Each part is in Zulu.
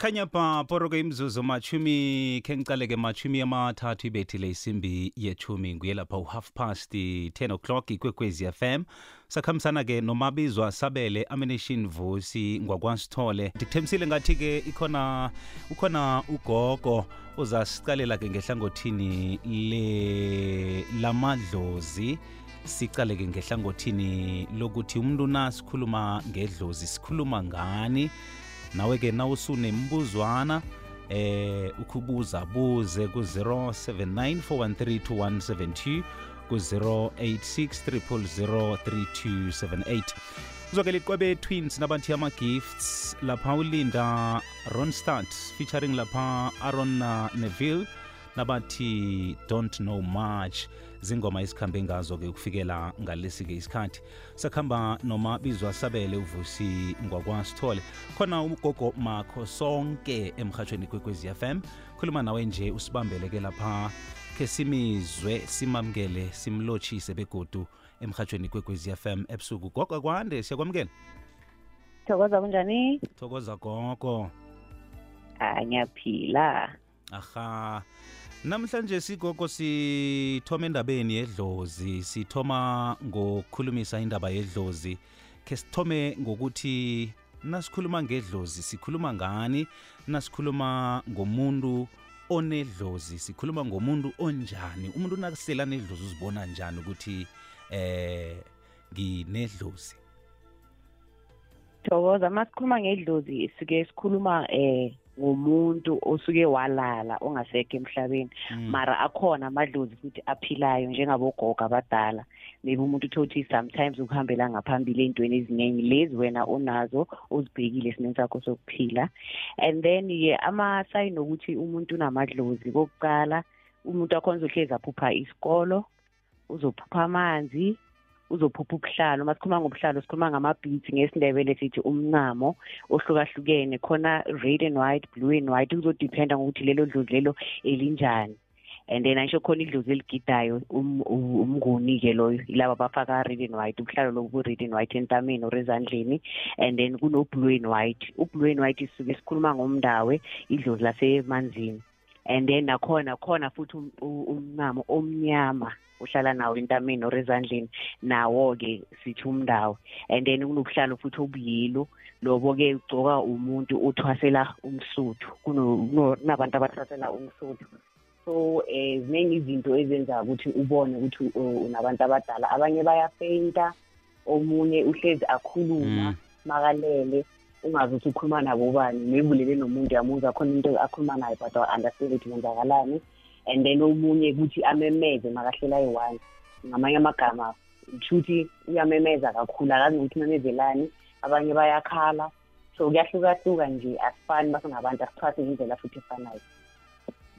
khanya pha poroke imzuzu machumi khe ngicaleke machumi amathathu ibethile isimbi yechumi. Nguye lapha u-half past 10 o'clock ikwekwezi fm sakhambisana-ke nomabizwa sabele amination vusi ngwakwasithole ndikuthembisile ngathi-ke ikhona ukhona ugogo uzasicalela-ke ngehlangothini le lamadlozi. Sicaleke ngehlangothini lokuthi umntu na sikhuluma ngedlozi sikhuluma ngani nawe-ke nawusunembuzwana eh ukubuza buze ku-079 413 ku-086 kuzokela iqwebe twins nabathi ama-gifts lapha ulinda ronstart featuring lapha aaron neville nabathi don't know much zingoma esikhambe ngazo-ke ukufikela ngalesi-ke isikhathi. Sakuhamba noma bizwa sabele uvusi ngwakwasithole. Khona ugogo makho sonke emhatshweni kwekwezi fm khuluma nawe nje usibambele-ke lapha khe simizwe simamukele simlotshise begodu emhatshweni kwekwezi fm ebusuku. Gogo kwande siyakwamukela? Thokoza kunjani? Thokoza gogo. Anyaphila ngiyaphila. Aha namhlanje sigogo sithoma endabeni yedlozi sithoma ngokukhulumisa indaba yedlozi ke sithome ngokuthi nasikhuluma ngedlozi sikhuluma ngani? Nasikhuluma ngomuntu onedlozi sikhuluma ngomuntu onjani? Umuntu nakasela nedlozi uzibona njani ukuthi eh nginedlozi? Thokoza masikhuluma ngedlozi sike sikhuluma eh ngumuntu osuke walala ongasekho emhlabeni. Mara akhona amadlozi futhi aphilayo njengabogogo abadala. Maybe umuntu uthe ukuthi sometimes ukuhambela ngaphambili ey'ntweni eziningi lezi wena onazo uzibhekile esimeni sakho sokuphila. And then-ke ama-sign okuthi umuntu unamadlozi kokuqala umuntu akhona uzohlezi aphupha isikolo uzophupha amanzi uzophupha ubuhlalo masikhuluma ngobuhlalo sikhuluma ngama-beats ngesindebele sithi umncamo ohlukahlukene khona red and white blue and white kuzodependa ngokuthi lelo dlozi lelo elinjani. And then angisho khona idlozi eligidayo umnguni-ke loyo yilaba abafaka red and white ubuhlalo lobu bu-red and white entameni or ezandleni. And then kuno-blue and white. Ublue and white sisuke sikhuluma ngomndawe idlozi lasemanzini. And then nakhona khona futhi umncamo omnyama uhlala nawo entameni or ezandleni nawo-ke sithi umndawo. And then kunobuhlalo futhi obuyilo. Lobo-ke ugcoka umuntu uthwasela umsuthu. Kunabantu abathwasela umsuthu. So eh ziningi izinto ezenza ukuthi ubone ukuthi unabantu abadala. Abanye bayafeyinta omunye uhlezi akhuluma makalele. Ungazi ukuthi ukhuluma nabo bani maybe nomuntu yamuzwa khona into akhuluma nayo but understand ukuthi kwenzakalani. And then omunye ukuthi amemeze makahlela ayi-one. Ngamanye amagama kushuthi uyamemeza kakhulu akazi ukuthi umemezelani. Abanye bayakhala. So kuyahlukahluka nje asifani basengabantu asithwase ngendlela futhi efanayo.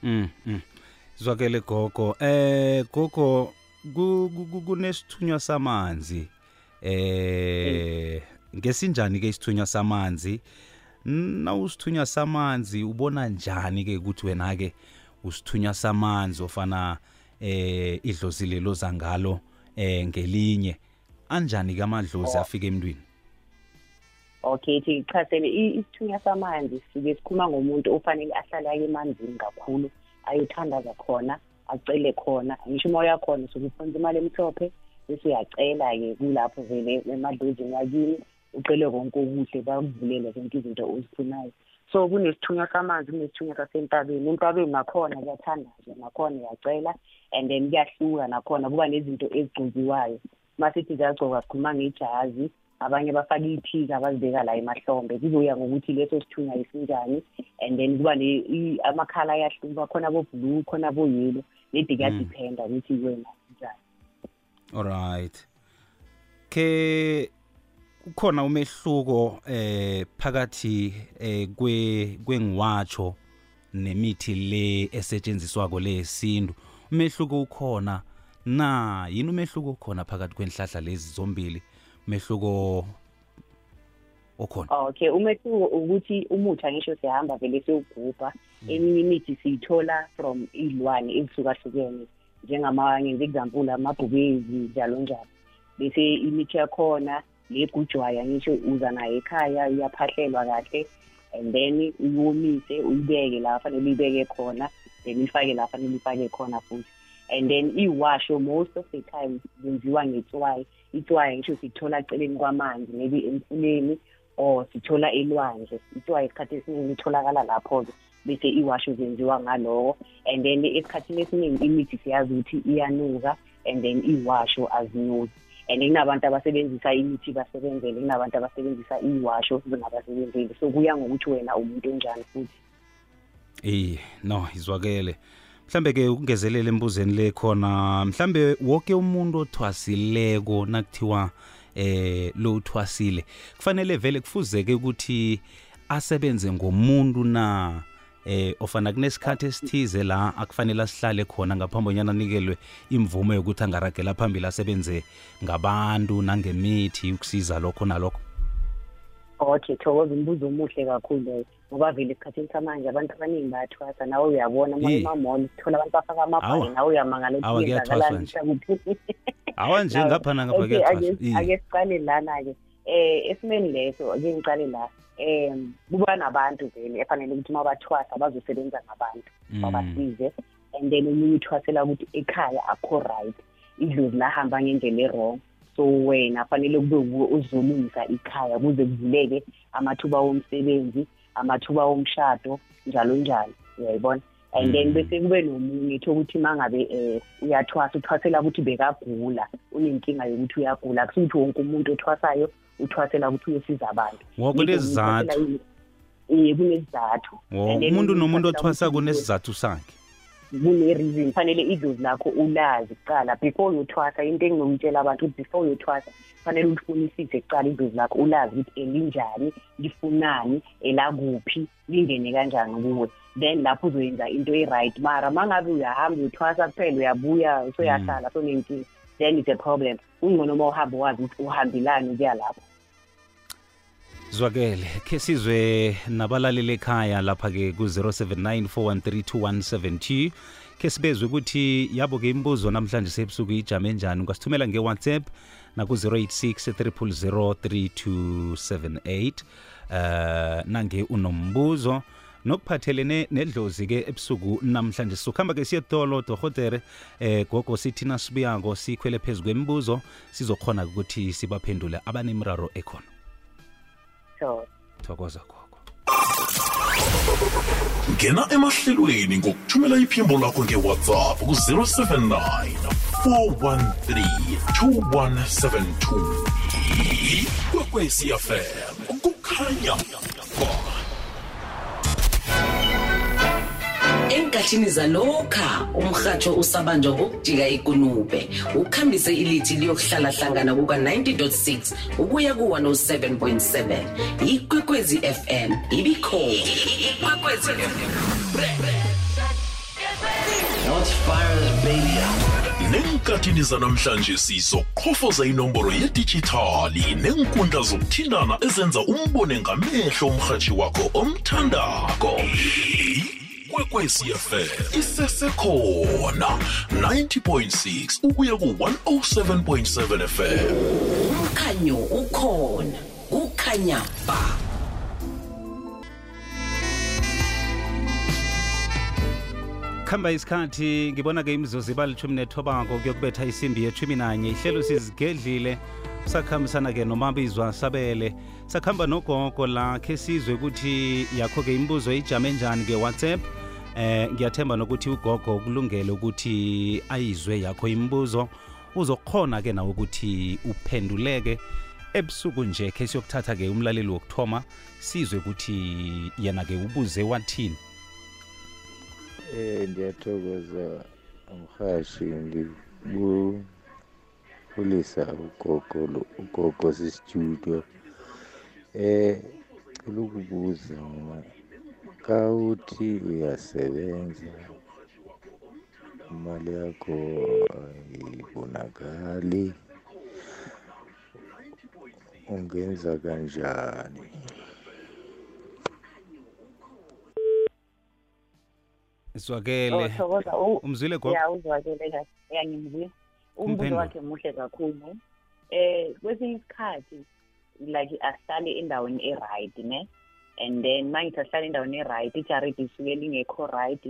Mm, mm. zwakele gogo. Eh gogo kunesithunywa samanzi. Eh ngesinjani ke isithunywa samanzi? Nawusithunywa samanzi ubona njani ke ukuthi wena ke usithunywa samanzi ofana eh idlozi lelo zangalo eh ngelinye? Anjani ke amadlozi afika emntwini? Okay thi chasele isithunywa samanzi sike sikhuluma ngomuntu ofanele ahlale ake emanzini kakhulu ayothandaza khona acele khona. Ngisho uma uyakhona sokuphonza imali emhlophe bese uyacela-ke kulapho vele emadlozini wakini ucele konke okuhle bakuvulele zonke izinto ozifunayo so kunesithunywa samanzi kunesithunywa sasentabeni entabeni nakhona kuyathandazwa nakhona uyacela and then kuyahluka nakhona kuba nezinto ezigcoziwayo. Uma sithi ziyagcoka sikhuluma ngejazi abanye bafaka iy'phika abazibeka la emahlombe. Kuzoya ngokuthi leso sithunywa isinjani and then kuba amakhala ayahluka khona bo-blue khona bo-yellow nedi kuyadiphenda ukuthi wena njani alright ke ukhona umehluko eh phakathi eh kwe kwengiwatsho nemithi le esetshenziswako le yesintu. Umehluko ukhona. Na yini umehluko ukhona phakathi kwenhlahla lezi zombili? Umehluko okhona. Okay. Umehluko ukuthi umuthi angisho siyahamba vele siyogubha eminye imithi siyithola from iy'lwane ezihlukahlukene njengama ngenza example amabhubezi njalo njalo. Bese imithi yakhona legujwayo ngisho uza nayo ekhaya iyaphahlelwa kahle and then uyomise uyibeke la fanele uyibeke khona then uyifake la fanele uyifake khona futhi. And then iwasho most of the time zenziwa ngetswayi. Itswayi ngisho sithola celeni kwamanzi maybe emfuleni or sithola elwandle. Itswayi isikhathi esiningi itholakala lapho-ke bese iwasho zenziwa ngaloko. And then esikhathini esiningi imithi siyazi ukuthi iyanuka and then iwasho azinuki and kunabantu abasebenzisa imithi basebenzele. Kunabantu abasebenzisa iwasho zingabasebenzeli so kuya ngokuthi wena umuntu onjani futhi. Eh no izwakele. Mhlambe ke ukungezelela embuzeni le khona mhlambe wonke umuntu othwasileko nakuthiwa eh lo uthwasile kufanele vele kufuzeke ukuthi asebenze ngomuntu na? Eh ofana kunesikhathi esithize la akufanele asihlale khona ngaphambi onyana anikelwe imvume yokuthi angaragela phambili asebenze ngabantu nangemithi ukusiza lokho nalokho. Okay thokoza umbuzo omuhle kakhulu loyo ngoba vele esikhathini samanje abantu abaningi bayathwasa nawe uyabona Eh. amamall sithola abantu bafaka amabhayi Awa. nawe uyamangala Awa, ukuthi kuyathwaswa yenzakalani mhlakuphi awa nje Nawe- ngapha nangapha Okay, kuyathwaswa. ake Iye. ake siqale lana-ke. Eh esimeni leso ake ngiqale la. Em kuba nabantu vele efanele ukuthi uma bathwasa bazosebenza ngabantu Mm. babasize and then omunye uthwasela ukuthi ekhaya akho right idlozi lahamba ngendlela e-wrong. So wena fanele kube wuwe uzolungisa ikhaya kuze kuvuleke amathuba womsebenzi amathuba womshado njalo njalo. Uyayibona? And then Mm. bese kube nomunye etho ukuthi mangabe eh uyathwasa uthwasela ukuthi bekagula unenkinga yokuthi uyagula. Akusukuthi wonke umuntu othwasayo uthwasela ukuthi uyosiza abantu. Wonke kulezizathu eh kunesizathu Wo, And then umuntu nomuntu uthwasela othwasa ukuthi kunesizathu sakhe. Kune-reason fanele idlozi lakho ulazi kuqala. Before uyothwasa into enginomtshela abantu ukuthi before uyothwasa fanele ulifunisise kuqala idlozi lakho ulazi ukuthi elinjani lifunani elakuphi lingene kanjani kuwe. Then lapho uzoyenza into e-right. Mara ma ngabe uyahamba uyothwasa kuphela uyabuya usoyahlala sonenkinga. Then it's a problem. Ungcono uma uhambe wazi ukuthi uhambelani ukuya lapho. Zwakele khe sizwe nabalaleli ekhaya lapha-ke ku-079 413 khe sibezwe ukuthi yabo-ke imibuzo namhlanje sebusuku ijame enjani ungasithumela nge-whatsapp naku-086 3278 uh, nange unombuzo. Nokuphathelene nedlozi-ke ebusuku namhlanje. Sizokuhamba-ke siye etolo dohotere eh gogo sithi nasibuyako sikhwele phezu kwemibuzo sizokhona ukuthi sibaphendule abanemiraro ekhona. So thokoza gogo. Ngena emahlelweni ngokuthumela iphimbo lakho ngewhatsapp ku-079 413 2172 ikwekwecfm kukhanya. ba enkathini zalokha umrhatsho usabanjwa ngokujika ikunube. Ukhambise ilithi liyokuhlala hlangana kuka-90.6 ukuya ku-107.7 ikwekwezi fm ibikhona. Ikwekwezi Let's fire this baby. Up. nenkathini zanamhlanje sizoqhofoza inomboro yedijithali neenkundla zokuthintana ezenza umbone ngamehlo umrhatshi wakho omthandako. Kwekwecfm isesekhona 90.6 ukuya ku-107.7 fm umkhanyo ukhona kukhanya ba. Khamba isikhathi ngibona-ke imizuzu iba lithumi nethobako kuyokubetha isimbi yethumi nanye. Ihlelo sizigedlile sakhambisana-ke nomabizwa sabele. Sakhamba nogogo lakhe sizwe ukuthi yakho-ke imibuzo ijame njani nge-whatsapp eh ngiyathemba nokuthi ugogo kulungele ukuthi ayizwe yakho imibuzo uzokhona-ke nawe ukuthi uphenduleke. Ebusuku nje khe siyokuthatha-ke umlaleli wokuthoma sizwe ukuthi yena-ke ubuze wathini. Eh ndiyathokoza umhashi ngibulisa ugogo lo- ugogo sistudio eh cela ukubuza mina ka uthi uyasebenza imali yakho ayibonakali ungenza kanjani? Zwakele Oh, thokoza U- umzwile gogo? Ya uzwakele kahle. Ya ngimzwile umbuzo Umphendule. wakhe muhle kakhulu. Eh kwesinye isikhathi like asihlale endaweni e-right ne? And then mangithi asihlala endaweni e-right ijaridi isuke lingekho right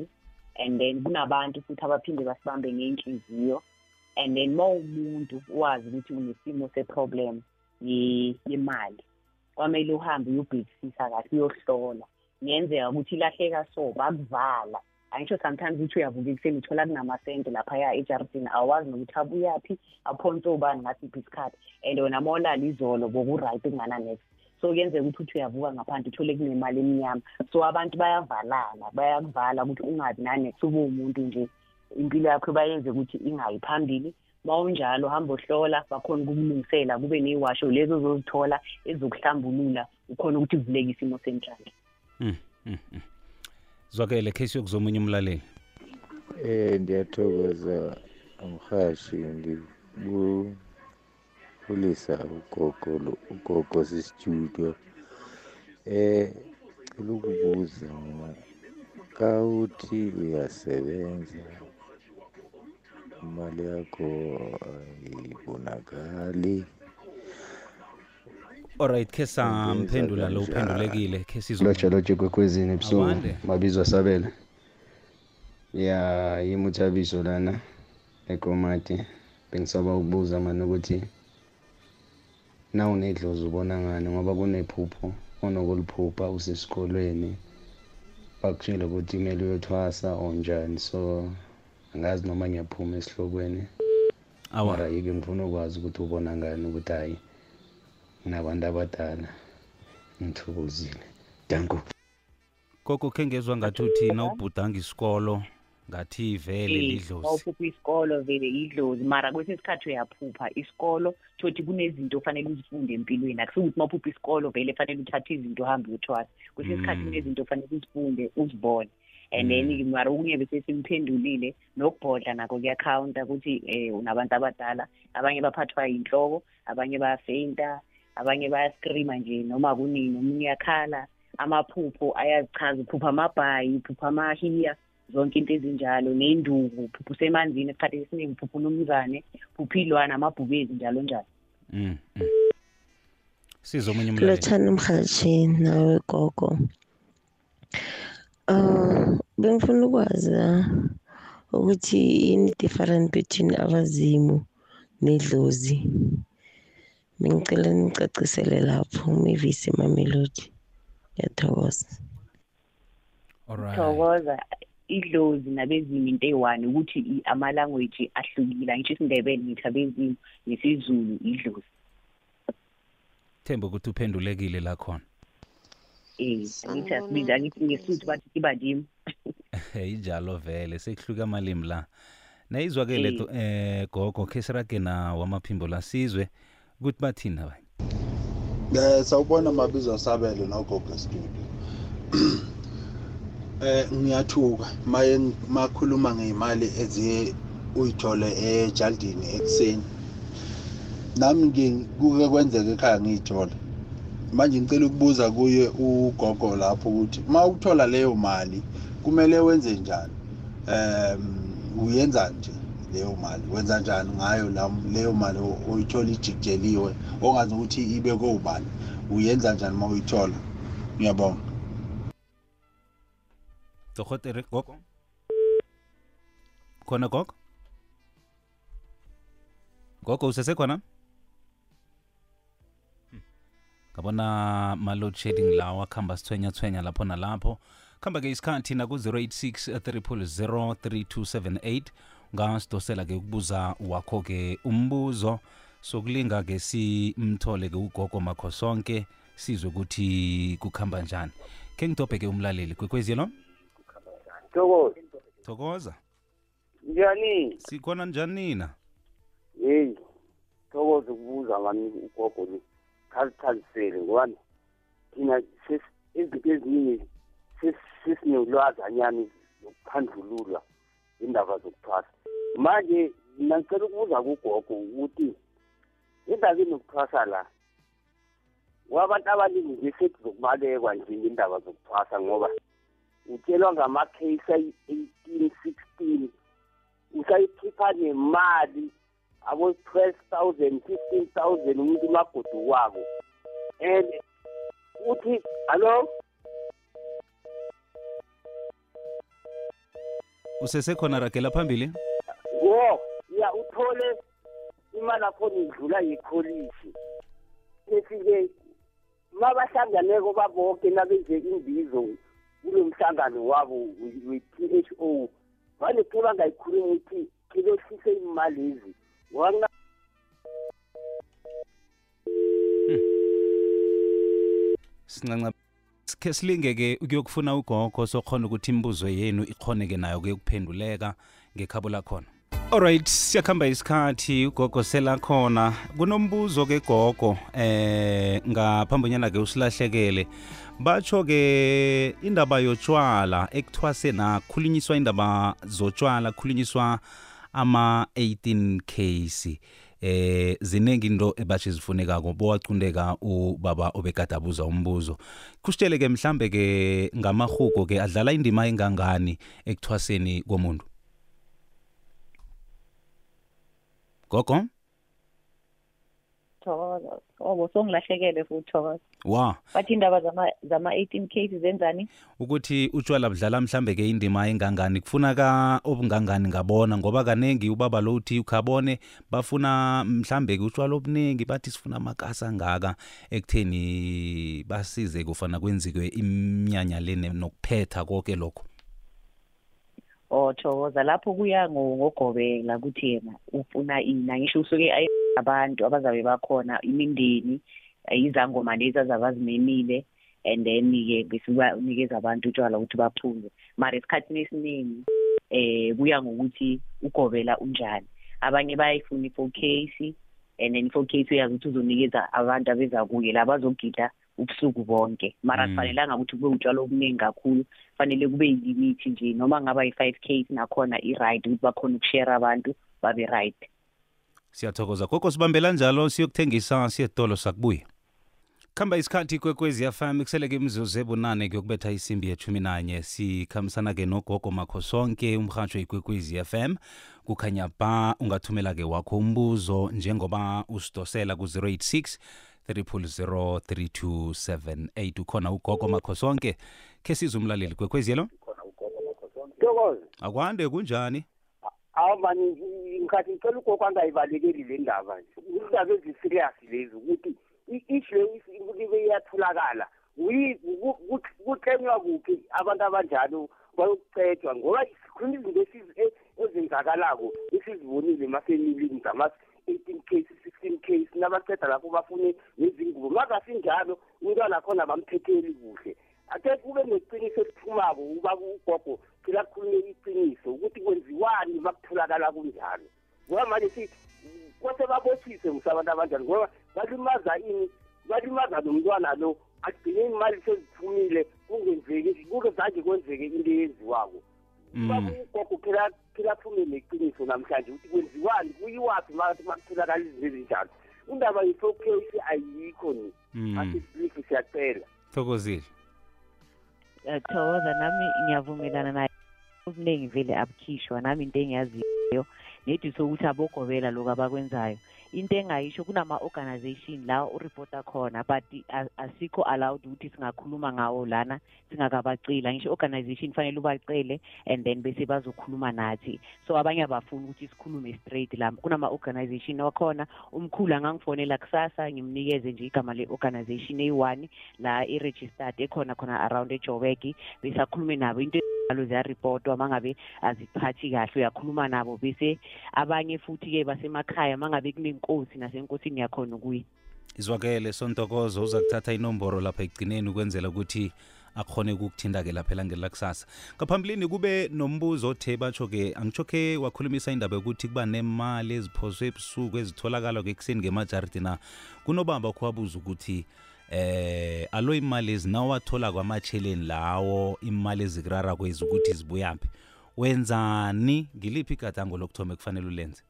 and then kunabantu futhi abaphinde basibambe ngey'nhliziyo. And then ma umuntu wazi ukuthi unesimo se-problem ye- yemali kwamele uhambe uyobhekisisa kahle uyohlola kungenzeka ukuthi ilahleka so bakuvala angisho sometimes ukuthi uyavuka ekuseni uthola kunamasente laphaya ejaridini awazi nokuthi abuyaphi aphonse ubani ngasiphi isikhathi. And wena ma olala izolo boku-right kungana-next so kuyenzeka ukuthi uthi uyavuka ngaphandle uthole kunemali emnyama. So abantu bayavalana bayakuvala ukuthi ungabi nanext ube umuntu nje. Impilo yakho bayenze ukuthi ingayi phambili. Ma unjalo hamba ohlola bakhona ukukulungisela kube neyiwasho lezo ozozithola ezokuhlambulula ukhona ukuthi kuvuleke isimo senhlalo Mm, mm, mm. zwakele case yokuzomunye umlaleli? Eh ndiyathokoza mhashi ngibulisa ugogo lo- ugogo sistudio eh cela ukubuza mina ka uthi uyasebenza imali yakho ayibonakali alright khe samphendula lo kanjani? uphendulekile khe sizwa lotsha lotsha kwekwezini ebusuku Awande. mabizwa sabele ya yimuthabiso lana ekomati bengisaba ukubuza mani ukuthi na unedlozi ubona ngani ngoba kunephupho onokuliphupha usesikolweni. Bakutshile ukuthi kumele uyothwasa or njani so angazi noma ngiyaphuma esihlokweni. Awa. Mara yike ngifuna ukwazi ukuthi ubona ngani ukuthi hayi nginabantu abadala. Ngithokozile. Danko. Koko khe ngezwa ngathi uthi nawubhudanga isikolo ngathi vele lidlozi. mawuphupha isikolo vele idlozi. Mara kwesinye isikhathi uyaphupha isikolo thothi kunezinto ofanele uzifunde empilweni. Akusukuthi mawuphupha isikolo vele fanele uthathe izinto uhambe uyothwasa kwesinye isikhathi Mm. kunezinto ofanele uzifunde uzibone. And then mara okunye bese simphendulile nokubhodla nakho kuyakhawunta ukuthi um unabantu abadala. Abanye baphathwa yinhloko abanye bayafeyinta abanye bayaskrima nje noma kunini. Omunye uyakhala amaphupho ayazichaza uphupha amabhayi uphupha amahiya zonke into ezinjalo nenduku uphupha usemanzini esikhathi esiningi uphupha umnumzane uphupha ilwana amabhubezi njalo njalo. Mm, mm. sizwa omunye umlaleli lothanda umhathi nawe gogo. Uh bengifuna ukwazi ah, ukuthi yini different between abazimu nedlozi? Bengicela nicacisele lapho umivisi mamelodi. Ngiyathokoza. Alright thokoza idlozi nabezimu into eyi-one ukuthi i- ama-language ahlukile angisho isindebele ngithi abezimu nesizulu idlozi themba ukuthi uphendulekile la khona. Um angithi asibiza angithi ngesuthu bathi ibadimu injalo vele sekuhluka amalimi la. Nayizwakele Eh. to- eh gogo khe sirage na wamaphimbo la sizwe ukuthi bathini abanye? Eh sawubona mabizo sabele nogogo studio. Eh ngiyathuka maye makhuluma ngeimali eziye uyithole ejaldini ekseni. Nami ngikuke kwenzeka ekhaya ngiyithola. Manje ngicela ukubuza kuye ugogo lapho ukuthi uma uthola leyo mali kumele wenze njani? Ehm uyenza nje leyo mali wenza njani ngayo la leyo mali oyithola ijikjeliwe ongazi ukuthi ibe kobani uyenza njani uma uyithola ngiyabonga dohotere gogo khona gogo gogo usesekhona Hmm. ngabona ma-load shedding lawa akuhamba sithwenya-thwenya lapho nalapho kuhamba-ke isikhathi naku-086 300 ungasidosela-ke ukubuza wakho-ke umbuzo. Sokulinga-ke simthole-ke ugogo makho sonke. Sizwe ukuthi kukhamba njani. Khe ngidobhe-ke umlaleli kwekwezilo Thokoza. thokoza Njani? sikhona njani nina Hey. Thokoza ukubuza ngani ugogo lo. Khalikhalisele ngobani? Thina ses izinto eziningi sesinolwazanyani lokuphandlululwa indaba zokuthwasa. Manje mina ngicela ukubuza kugogo ukuthi indaba inokuthwasa la wabantu abaningi nje sethi zokubalekwa nje indaba zokuthwasa ngoba utshelwa ngamakhesi ayi-eighteen sixteen. Usayikhipha nemali abo-twelve thousand fifteen thousand umuntu umagudu wabo. And uthi hallo usesekhona ragela phambili? Wo ya uthole imali akhona idlula yekholishi ethi-ke mabahlanganeko babonke nabenze imbizo. Kulo mhlangano wabo we-p h o. Vane ke bangayikhulumi ukuthi kebehlise imali lezi ngoba sincanca sikhe silinge-ke ukuyokufuna ugogo sokhona ukuthi imibuzo yenu ikhoneke nayo kuyokuphenduleka ngekhabo lakhona. Alright siyakuhamba isikhathi ugogo selakhona. Kunombuzo-ke gogo eh ngaphambonyana-ke usilahlekele. Batsho-ke indaba yotshwala ekuthwase nakhulunyiswa indaba zotshwala khulunyiswa ama-18 case. Eh ziningi into ebatshe zifunekako bowacundeka ubaba obekade abuza umbuzo. Kusitshele ke mhlambe ke ngamahuko ke adlala indima engangani ekuthwaseni komuntu? Gogo? Thokoza. Obo songilahlekele futhi thokoza. Wa. Bathi indaba zama- zama-18 cases zenzani? Ukuthi utshwala budlala mhlambe ke indima engangani? Kufuna ka obungangani ngabona? Ngoba kaningi ubaba lo uthi ukhabone bafuna mhlambe ke utshwala obuningi bathi sifuna amakasa angaka ekutheni basize kufana kwenzike iminyanya le ne- nokuphetha konke lokho. O thokoza. Lapho kuya ngo- ngogobela ukuthi yena ufuna ina ngisho usuke aye- abantu abazabe bakhona imindeni eh, izangoma lezi azabe azimemile and then-ke besibanikeza abantu utshwala ukuthi baphuze mara esikhathini esiningi eh kuya ngokuthi ugobela unjani. Abanye bayayifuna i-four case and then i-four case uyazi ukuthi uzonikeza abantu abeza kuye la bazogida ubusuku bonke. Mara Mm. kufanelanga ukuthi kube utshwala obuningi kakhulu fanele kube yilimithi nje noma ngaba yi-five case nakhona i-right ukuthi bakhona ukushare abantu babe right. Siyathokoza. Gogo sibambela njalo siyokuthengisa siyetolo sakubuya. Khamba isikhathi kwekwezi fm kuseleke imizuzu ebunane kuyokubetha isimbi yethumi nanye sikhambisana-ke nogogo makho sonke umrhatsho ikwekwezi fm kukhanya ba ungathumela-ke wakho umbuzo njengoba usidosela ku-086 3003278 ukhona ugogo makho sonke khe sizumlaleli kwekwezi yelo akwande kunjani awu mani ngikhathi ngicela ugogo angayibalekeli le ndaba nje. Indaba ezi-serious lezi ukuthi i- issue libe iyatholakala Kuyi- ku- ku- kuthenywa kuphi? Abantu abanjalo bayokucetshwa ngoba sikhuluma izinto esizi- e- ezenzakalako esizibonile emafemilini zama-eighteen case sixteen case nabaceda lapho bafune nezingubo. Mazasinjalo umntwana khona bamphetheli kuhle. Ake kube neqiniso eliphumako uba ugogo phela kukhulume iqiniso ukuthi kwenziwani makutholakala kunjalo. Ngoba manje si kwase babothise musabantu abanjani ngoba balimaza ini balimaza nomntwana lo agcine imali seziphumile kungenzeki kungezange kwenzeke into eyenziwako. Uba ugogo phela phela aphume neqiniso namhlanje ukuthi kwenziwani kuyiwaphi makathi makutholakala izinto ezinjalo. Indaba yi-four case ayikho ni. Mm. asisilifu siyacela. Thokozile. Eh, thokoza nami ngiyavumelana naye. Okuningi vele abukhishwa nami into engiyaziyo nedi sokuthi abogobela lokhu abakwenzayo. Into engayisho kunama-organization la uripota khona but a- asikho allowed ukuthi singakhuluma ngawo lana singakabaceli. Ngisho organization fanele ubacele and then bese bazokhuluma nathi. So abanye abafuni ukuthi sikhulume straight la kunama-organization wakhona. Umkhulu angangifonela kusasa ngimnikeze nje igama le-organization eyi-one la i-registered ekhona khona around ejobek bese akhulume nabo into alo ziyaripotwa mangabe aziphathi kahle. Uyakhuluma nabo bese abanye futhi-ke basemakhaya mangabe kunenkosi nasenkosini yakhona ukuya izwakele sontokozo uza kuthatha inomboro lapha ekugcineni ukwenzela ukuthi akhone ukukuthinda-ke lapha elangeni lakusasa. Ngaphambilini kube nombuzo othe batsho-ke angitsho-ke wakhulumisa indaba yokuthi kuba nemali eziphoswe ebusuku ezitholakala-ke ekuseni ngemajaridi na? Kunobamba khwabuza ukuthi eh alo imali ezinawathola kwamatsheleni lawo imali ezikurara kwezi ukuthi zibuyaphi wenzani? Ngiliphi igadango lokuthoma ekufanele ulenze?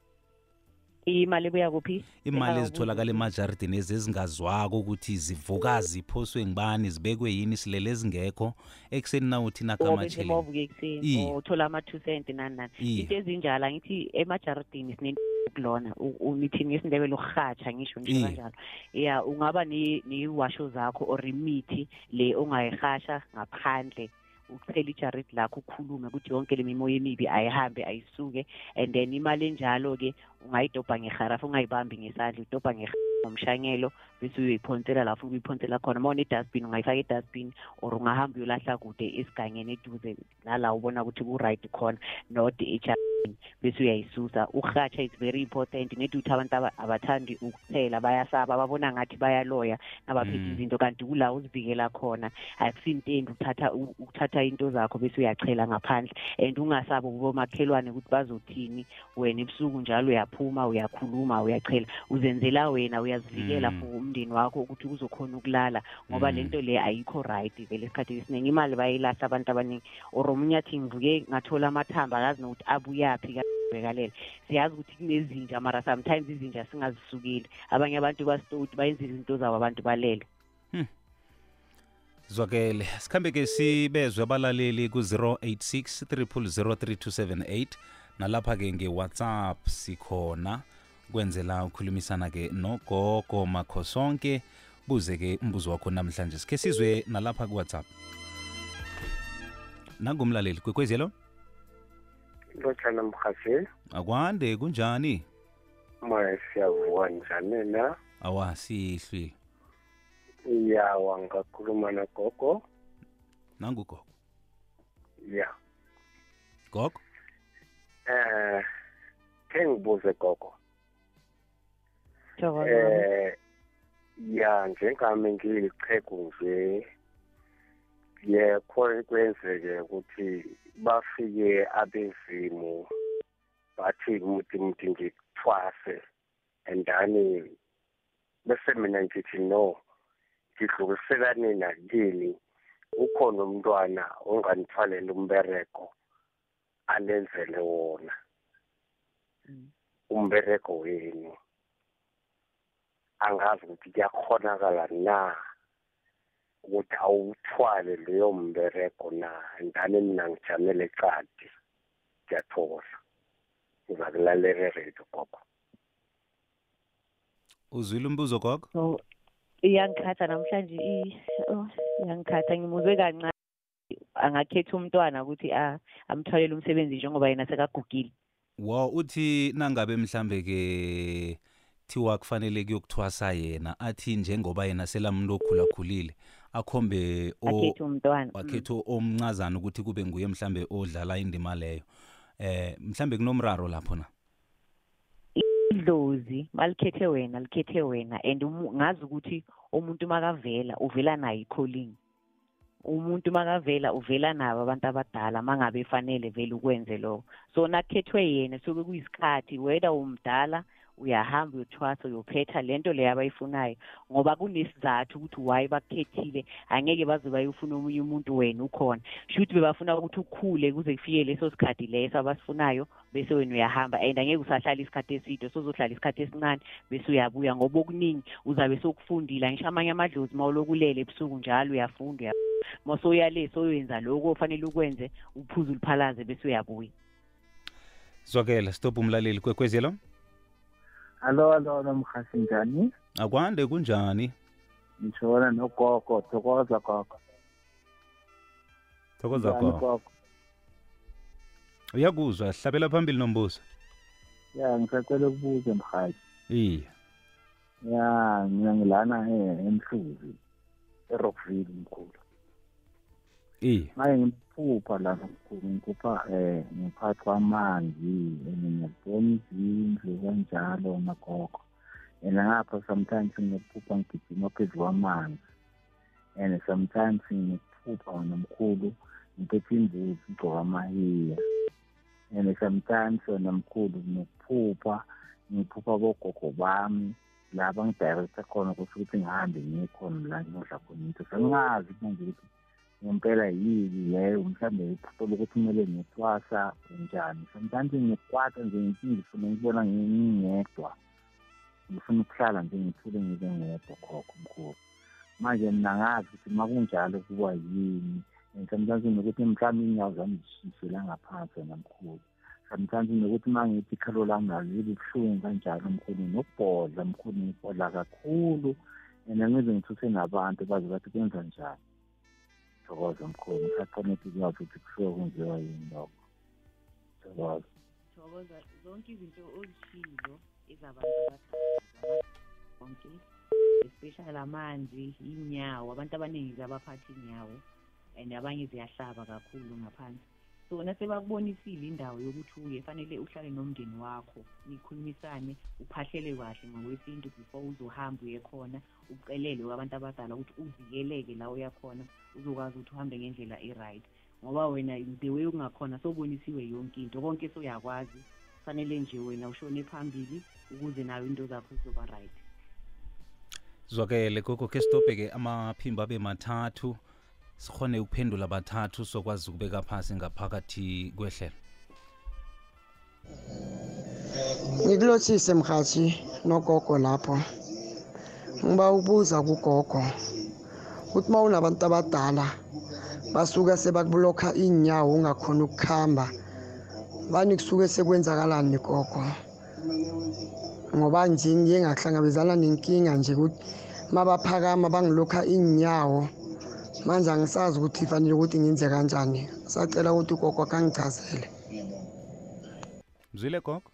Imali ebuya kuphi imali ezitholakala emajaridini ezi ezingazwako ukuthi zivuka ziphoswe ngibani zibekwe yini silele ezingekho ekuseni nawuthi nakamatsheleni besemovuke ekuseni Iye. or uthola ama-two cent nani nani Iye. into ezinjalo angithi emajaridini sinenkulona umithini yesindebele ukurhatsha ngisho nje Iye. kanjalo ya ungaba ne- newasho zakho or imithi le ongayirhasha ngaphandle ukuthela ijaridi lakho ukhulume ukuthi yonke le mimoya emibi ayihambe ayisuke. And then imali enjalo-ke ungayidobha ngeharafu ungayibambi ngesandla udobha ngomshanyelo bese uyoyiphonsela lapho uyiphonsela khona. Uma une-dustbin ungayifaka e-dustbin or ungahamba uyolahla kude esigangeni eduze nala ubona ukuthi ku-right khona not ejaridini bese uyayisusa ukurhatsha is very important nedi ukuthi abantu aba- abathandi ukuthela bayasaba babona ngathi bayaloya nabaphethe Mm. izinto kanti kula uzivikela khona akusintendi ukuthatha u- ukuthatha into zakho bese uyachela ngaphandle and ungasabi kubomakhelwane ukuthi bazothini wena ebusuku njalo uyaphuma uyakhuluma uyachela uzenzela wena uyazivikela Mm. for umndeni wakho ukuthi uzokhona ukulala ngoba Mm. le nto le ayikho right vele esikhathini esiningi imali bayilahla abantu abaningi or omunye athi ngivuke ngathola amathamba akazi nokuthi abuyaphi bekalela siyazi ukuthi kunezinja mara sometimes izinja singazisukeli abanye abantu bastoti bayenza izinto zabo abantu balele. Zwakele. Sikhambe ke sibezwe abalaleli ku-086 3003278 nalapha-ke nge-whatsapp sikhona. Kwenzela ukhulumisana-ke nogogo makhosonke. Buze-ke umbuzo wakho namhlanje. Sikhe sizwe nalapha ku-whatsapp. Nangumlaleli kwekwezelo lotshana mhathi akwande kunjani? Moya siyavuka njani na? Awasihlwile yawa ngakhuluma nagogo. Nangugogo? Ya. Gogo? Eh ke ngibuze gogo. Thokoza eh ya njengami ngiliqhegu nje. Ye kho- kwenzeke ukuthi bafike abezimu bathi muti muti ngikuthwase andani bese mina ngithi no ngidluliselane nakini ukhona umntwana onganithwalela umbereko anenzele wona. Umbereko wenu. Angazi ukuthi kuyakhonakala na? Ukuthi awuthwale leyo mbereko na? Ndani mina ngijamele qadi. Ngiyathokoza. Ngizakulalela eredio gogo. Uzwile umbuzo gogo? So iyangikhatha namhlanje i- oh, iyangikhatha. Ngimuzwe kancane. Angakhetha umntwana ukuthi a- amthwalele umsebenzi njengoba yena sekagugile. Wa uthi nangabe mhlambe ke thiwa kufanele kuyokuthwasa yena athi njengoba yena selamuntu okhulakhulile akhombe akhethe umntwana Mm. wakhetho omncazana ukuthi kube nguye mhlambe odlala indima leyo. Eh mhlambe kunomraro lapho na? Idlozi malikhethe wena likhethe wena and ngazi ukuthi umuntu makavela uvela nayo i-calling. Umuntu makavela uvela nabo abantu abadala mangabe efanele vele ukwenze lokho. So nakukhethwe yena soke kuyisikhathi whether umdala uyahamba uyothwasa uyophetha lento leyo abayifunayo ngoba kunesizathu ukuthi why bakukhethile. Angeke baze bayofuna omunye umuntu wena ukhona. Shuthi bebafuna ukuthi ukhule kuze kufike leso sikhathi leso abasifunayo bese wena uyahamba. And angeke usahlala isikhathi eside sozohlala isikhathi esincane bese uyabuya. Ngoba okuningi uzabe sokufundile angisho amanye amadlozi ma ulokulele ebusuku njalo uyafunda uya- ma soyale soyenza lokho ofanele ukwenze uphuze uliphalaze bese uyabuya. Zwakela stop umlaleli kwekwezelo alo alo nomhasi njani? Akwande kunjani? Ngishona nogogo thokoza gogo. Thokoza Njani, gogo? uyakuzwa hlabela phambili nombuzo. Ya ngisacela ukubuza mhathi iya ya mina ngilana eh, emhluzi erockville mkhulu. Iya maye ngiphupha lana mkhulu ngiphupha um ngiphathwa amanzi and ngiyabona izindlu kanjalo nagogo and ngapha sometimes ngiphupha ngigijima phezu kwamanzi. And sometimes ngiphupha nomkhulu ngiphethe imbuzi ngigcoka amahiya. And sometimes wena mkhulu ngikuphupha ngiphupha bogogo bami la bangidirecta khona ukuthi ukuthi ngihambe ngiye khona la ngiyodla khona into. Sengazi manje ukuthi ngempela yini leyo mhlawumbe iphupho lokuthi kumele ngithwasa njani. Sometimes ngikwata nje ngithi ngifuna ngibona ngingedwa ngifuna ukuhlala nje ngithule ngibe ngedwa khokho mkhulu. Manje mina ngazi ukuthi ma kunjalo kuba yini and sometimes nokuthi mhlawumbe iy'nyawo zami zishishela ngaphansi wena mkhulu. Sometimes nokuthi uma ngithi ikhalo lami nalibe buhlungu kanjalo mkhulu nokubhodla mkhulu ngibhodla kakhulu and angize ngithuthe nabantu baze bathi kwenza njani. Thokoza mkhulu ngisakhoniphi kuyazi ukuthi kusuke kunziwa yini lokho. Thokoza thokoza zonke izinto ozishilo ezabantu abadala zonke especially amanzi inyawo abantu abaningi zabaphatha inyawo and abanye ziyahlaba kakhulu ngaphansi so wona sebakubonisile indawo yokuthi uye fanele uhlale nomndeni wakho nikhulumisane uphahlele kahle ngokwesintu before uzohamba uye khona ucelele kwabantu abadala ukuthi uvikeleke la uyakhona. Uzokwazi ukuthi uhambe ngendlela e-right ngoba wena the way ungakhona sobonisiwe yonke into konke soyakwazi kufanele nje wena ushone phambili ukuze nayo into zakho zizoba right. Zwakele gogo ke sitobheke amaphimbo abe mathathu sikhone ukuphendula bathathu sokwazi ukubeka phasi ngaphakathi kwehlelo. Ngikulothise mhathi nogogo lapho. Ngiba ubuza kugogo ukuthi uma unabantu abadala basuka sebakublokha iy'nyawo ungakhona ukukhamba bani kusuke sekwenzakalani gogo? Ngoba nje ngiye ngahlangabezana nenkinga nje ukuthi mabaphakama bangilokha iy'nyawo manje angisazi ukuthi fanele ukuthi ngenze kanjani. Sacela ukuthi ugogo akangichazele. Mzwile gogo?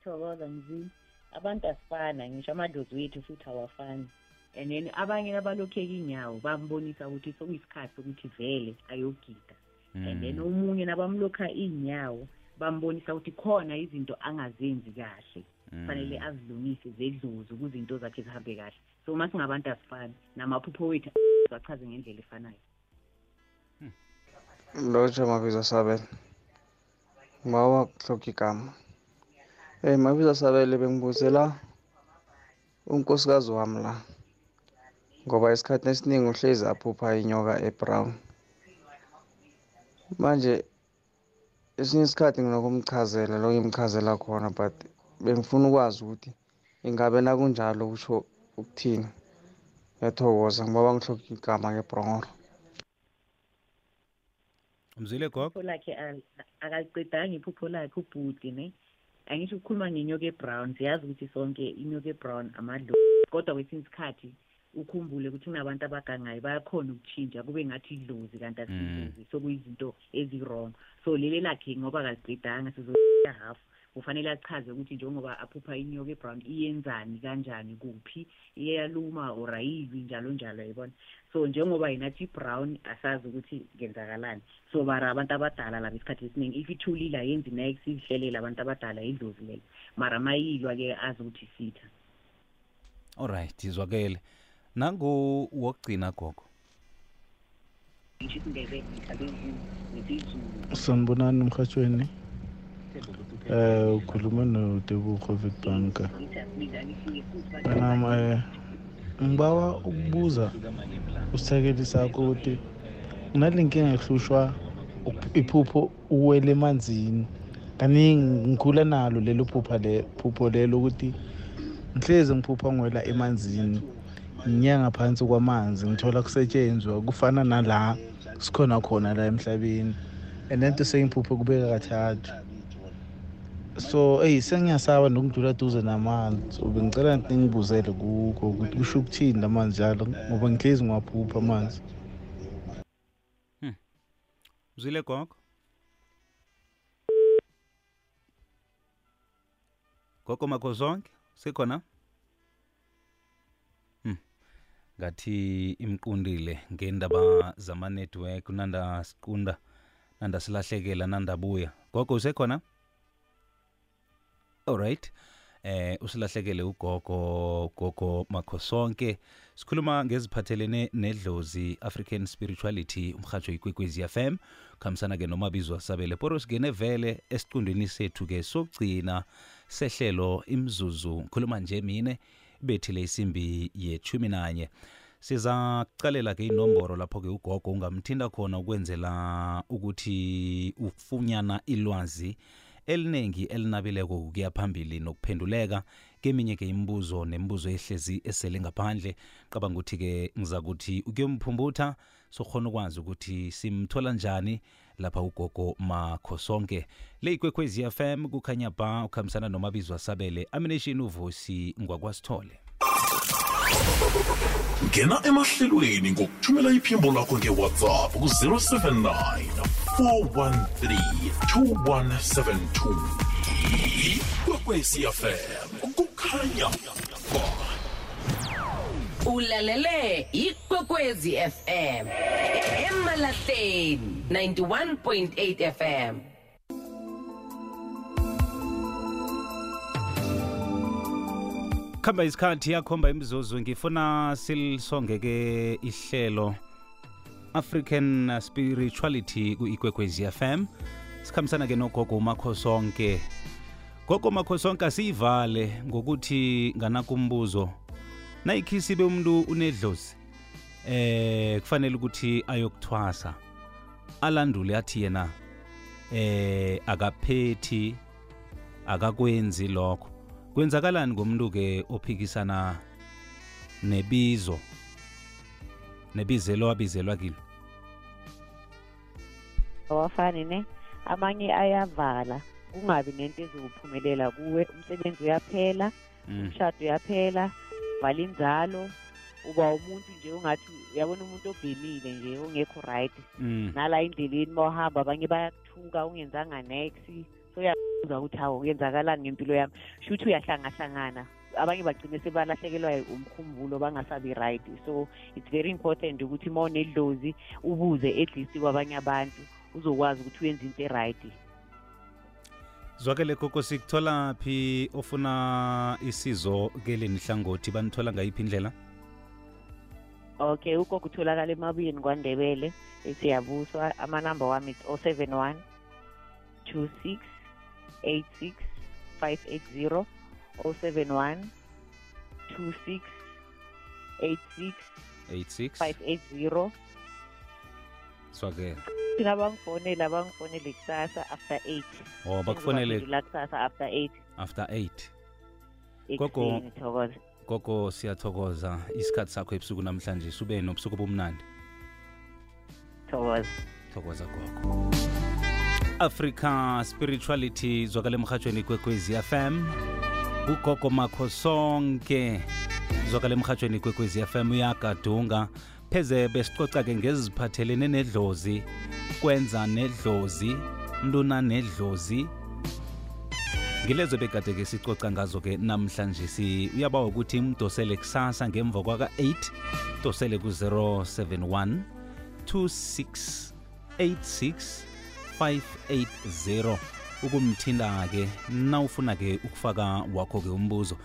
Thokoza ngizini abantu asifana ngisho amadlozi wethu futhi awafani. And then abanye abalokheka inyawo bambonisa ukuthi sokuyisikhathi sokuthi vele ayogida. And then omunye nabamlokha iy'nyawo bambonisa ukuthi khona izinto angazenzi kahle. Fanele azilungise zedlozi ukuze into zakhe zihambe kahle. So uma singabantu asifani namaphupho wethu achaze ngendlela efanayo. Lotsha mabizo sabele ngawa kuhloka igama. Um mabizo sabele bengibuzela unkosikazi wami la. Ngoba esikhathini esiningi uhlezi aphupha inyoka ebrown. Manje esinye isikhathi nginokumchazela lo ngimchazela khona but bengifuna ukwazi ukuthi ingabe nakunjalo kusho ukuthini. Ngiyathokoza ngoba ngihloka igama ngebrongolo mzwile gogo iphupho lakhe al- akaliqedanga iphupho lakhe ubhuti ne? Angisho ukukhuluma ngenyoka ebrown siyazi ukuthi sonke inyoka ebrown amadlo kodwa kwesinye isikhathi ukhumbule ukuthi kunabantu abagangayo bayakhona ukutshintsha kube ngathi idlozi kanti asidlozi sokuyizinto ezi-wrong. So leli lakhe ngoba kaliqedanga sizoya half. Kufanele achaze ukuthi njengoba aphupha inyoka ebrown iyenzani kanjani kuphi? Iyaluma or ayilwi njalo njalo yayibona so njengoba yena athi brown asazi ukuthi kenzakalani. So bara abantu abadala laba isikhathi esiningi if ithulile ayenzi next ihlelela abantu abadala idlozi lelo mara mayilwa-ke azi ukuthi sitha alright izwakele nangu wokugcina gogo. Ngisho isindebele ngihlabezulu nesizulu sanibonani emhatshweni eh ukhuluma noTebogo Witbank Manam eh ngibawa ukubuza usakeli sakho ukuthi unalenkinga ehlushwa iphupho uwele emanzini. Kaningi ngikhula nalo lelo phupha le phupho lelo ukuthi ngihlezi ngiphupha ngwela emanzini. Ngiya ngaphansi kwamanzi ngithola kusetshenzwa kufana nala sikhona khona la emhlabeni. And lento sengiphuphe kubeka kathathu. So eyi sengiyasaba nokudlula duze namanzi. So bengicela ningibuzele kukho ukuthi kusho ukuthini la manzi njalo ngoba ngihlezi ngiwaphupha amanzi. Mzwile gogo? Gogo makho zonke sikhona? Ngathi imqundile ngendaba zama-network nanda nandasilahlekela nanda silahlekela nandabuya gogo usekhona? Alright eh usilahlekele ugogo gogo makho sonke. Sikhuluma ngeziphathelene nedlozi African Spirituality umhatsho ikwekwezi FM khamisana ke nomabizwa asabele poro singene vele esiqundweni sethu ke sokugcina sehlelo imzuzu. Khuluma nje mine bethile isimbi yechumi nanye siza kucalela ke inomboro lapho ke ugogo ungamthinda khona ukwenzela ukuthi ufunyana ilwazi eliningi elinabileko kuya phambili nokuphenduleka. Keminye ke imibuzo nemibuzo ehlezi esele ngaphandle. Qabanga ukuthi ke ngiza kuthi ukuyomphumutha sokhona ukwazi ukuthi simthola njani. Lapha ugogo makho sonke le ikwekwezi FM kukhanya ba ukhambisana nomabizo asabele. Amination uvusi ngwakwasithole ngena emahlelweni ngokuthumela iphimbo lakho ngewhatsapp ku-079 413 2172 ikwekwecfm kukhanya. ba ulalele ikwekwezi fm emalahleni 91.8 fm khamba isikhathi yakhomba imizuzu. Ngifuna silisongeke ihlelo african spirituality ku-ikwekwezi fm sikhambisana-ke nogogo umakhosonke. Gogo makhosonke asiyivale ngokuthi nganakumbuzo. Nayikhisibe umuntu unedlozi eh kufanele ukuthi ayokuthwasa alandule athi yena eh akaphethi akakwenzi lokho. Kwenzakalani ngomuntu-ke ophikisana nebizo nebizelo abizelwa kilo? Awafani ne? Amanye ayavala kungabi nento ezokuphumelela kuwe umsebenzi uyaphela umshado uyaphela vala inzalo uba umuntu nje ungathi uyabona umuntu obhemile nje ongekho right. Mm. nala endleleni uma uhamba abanye bayakuthuka ungenzanga nex so uyabuza ukuthi hawu kuyenzakalani ngempilo yami. Sho ukuthi uyahlangahlangana abanye bagcine sebalahlekelwa umkhumbulo bangasabi right. So it's very important ukuthi uma unedlozi ubuze at least kwabanye abantu uzokwazi ukuthi uyenze into e-right. Zwakele gogo sikuthola phi ofuna isizo keleni hlangothi banithola ngayiphi indlela? Okay ugogo utholakala emabuyeni kwandebele. Esiyabuswa amanamba wami is 071 26 86 580 071 26 86 86 580 swakele thina bangifonele abangifonele kusasa after eight. Oh, bakufonele- kusasa after eight. after eight. Gogo gogo siyathokoza. Isikhathi sakho ebusuku namhlanje sube nobusuku obumnandi. Thokoza thokoza gogo. Africa spirituality zwakale emhatshweni kwekwezi fm ugogo makho sonke zwakale emhatshweni kwekwezi fm uyagadunga. Pheze besicoca-ke ngeziphathelene nedlozi kwenza nedlozi mntuna nedlozi. Ngilezo bekade-ke sicoca ngazo-ke namhlanje si uyabawa ukuthi mdosele kusasa ngemva kwaka-8 dosele ku-071 2686 580 ukumthinda-ke nawufuna-ke ukufaka wakho-ke umbuzo.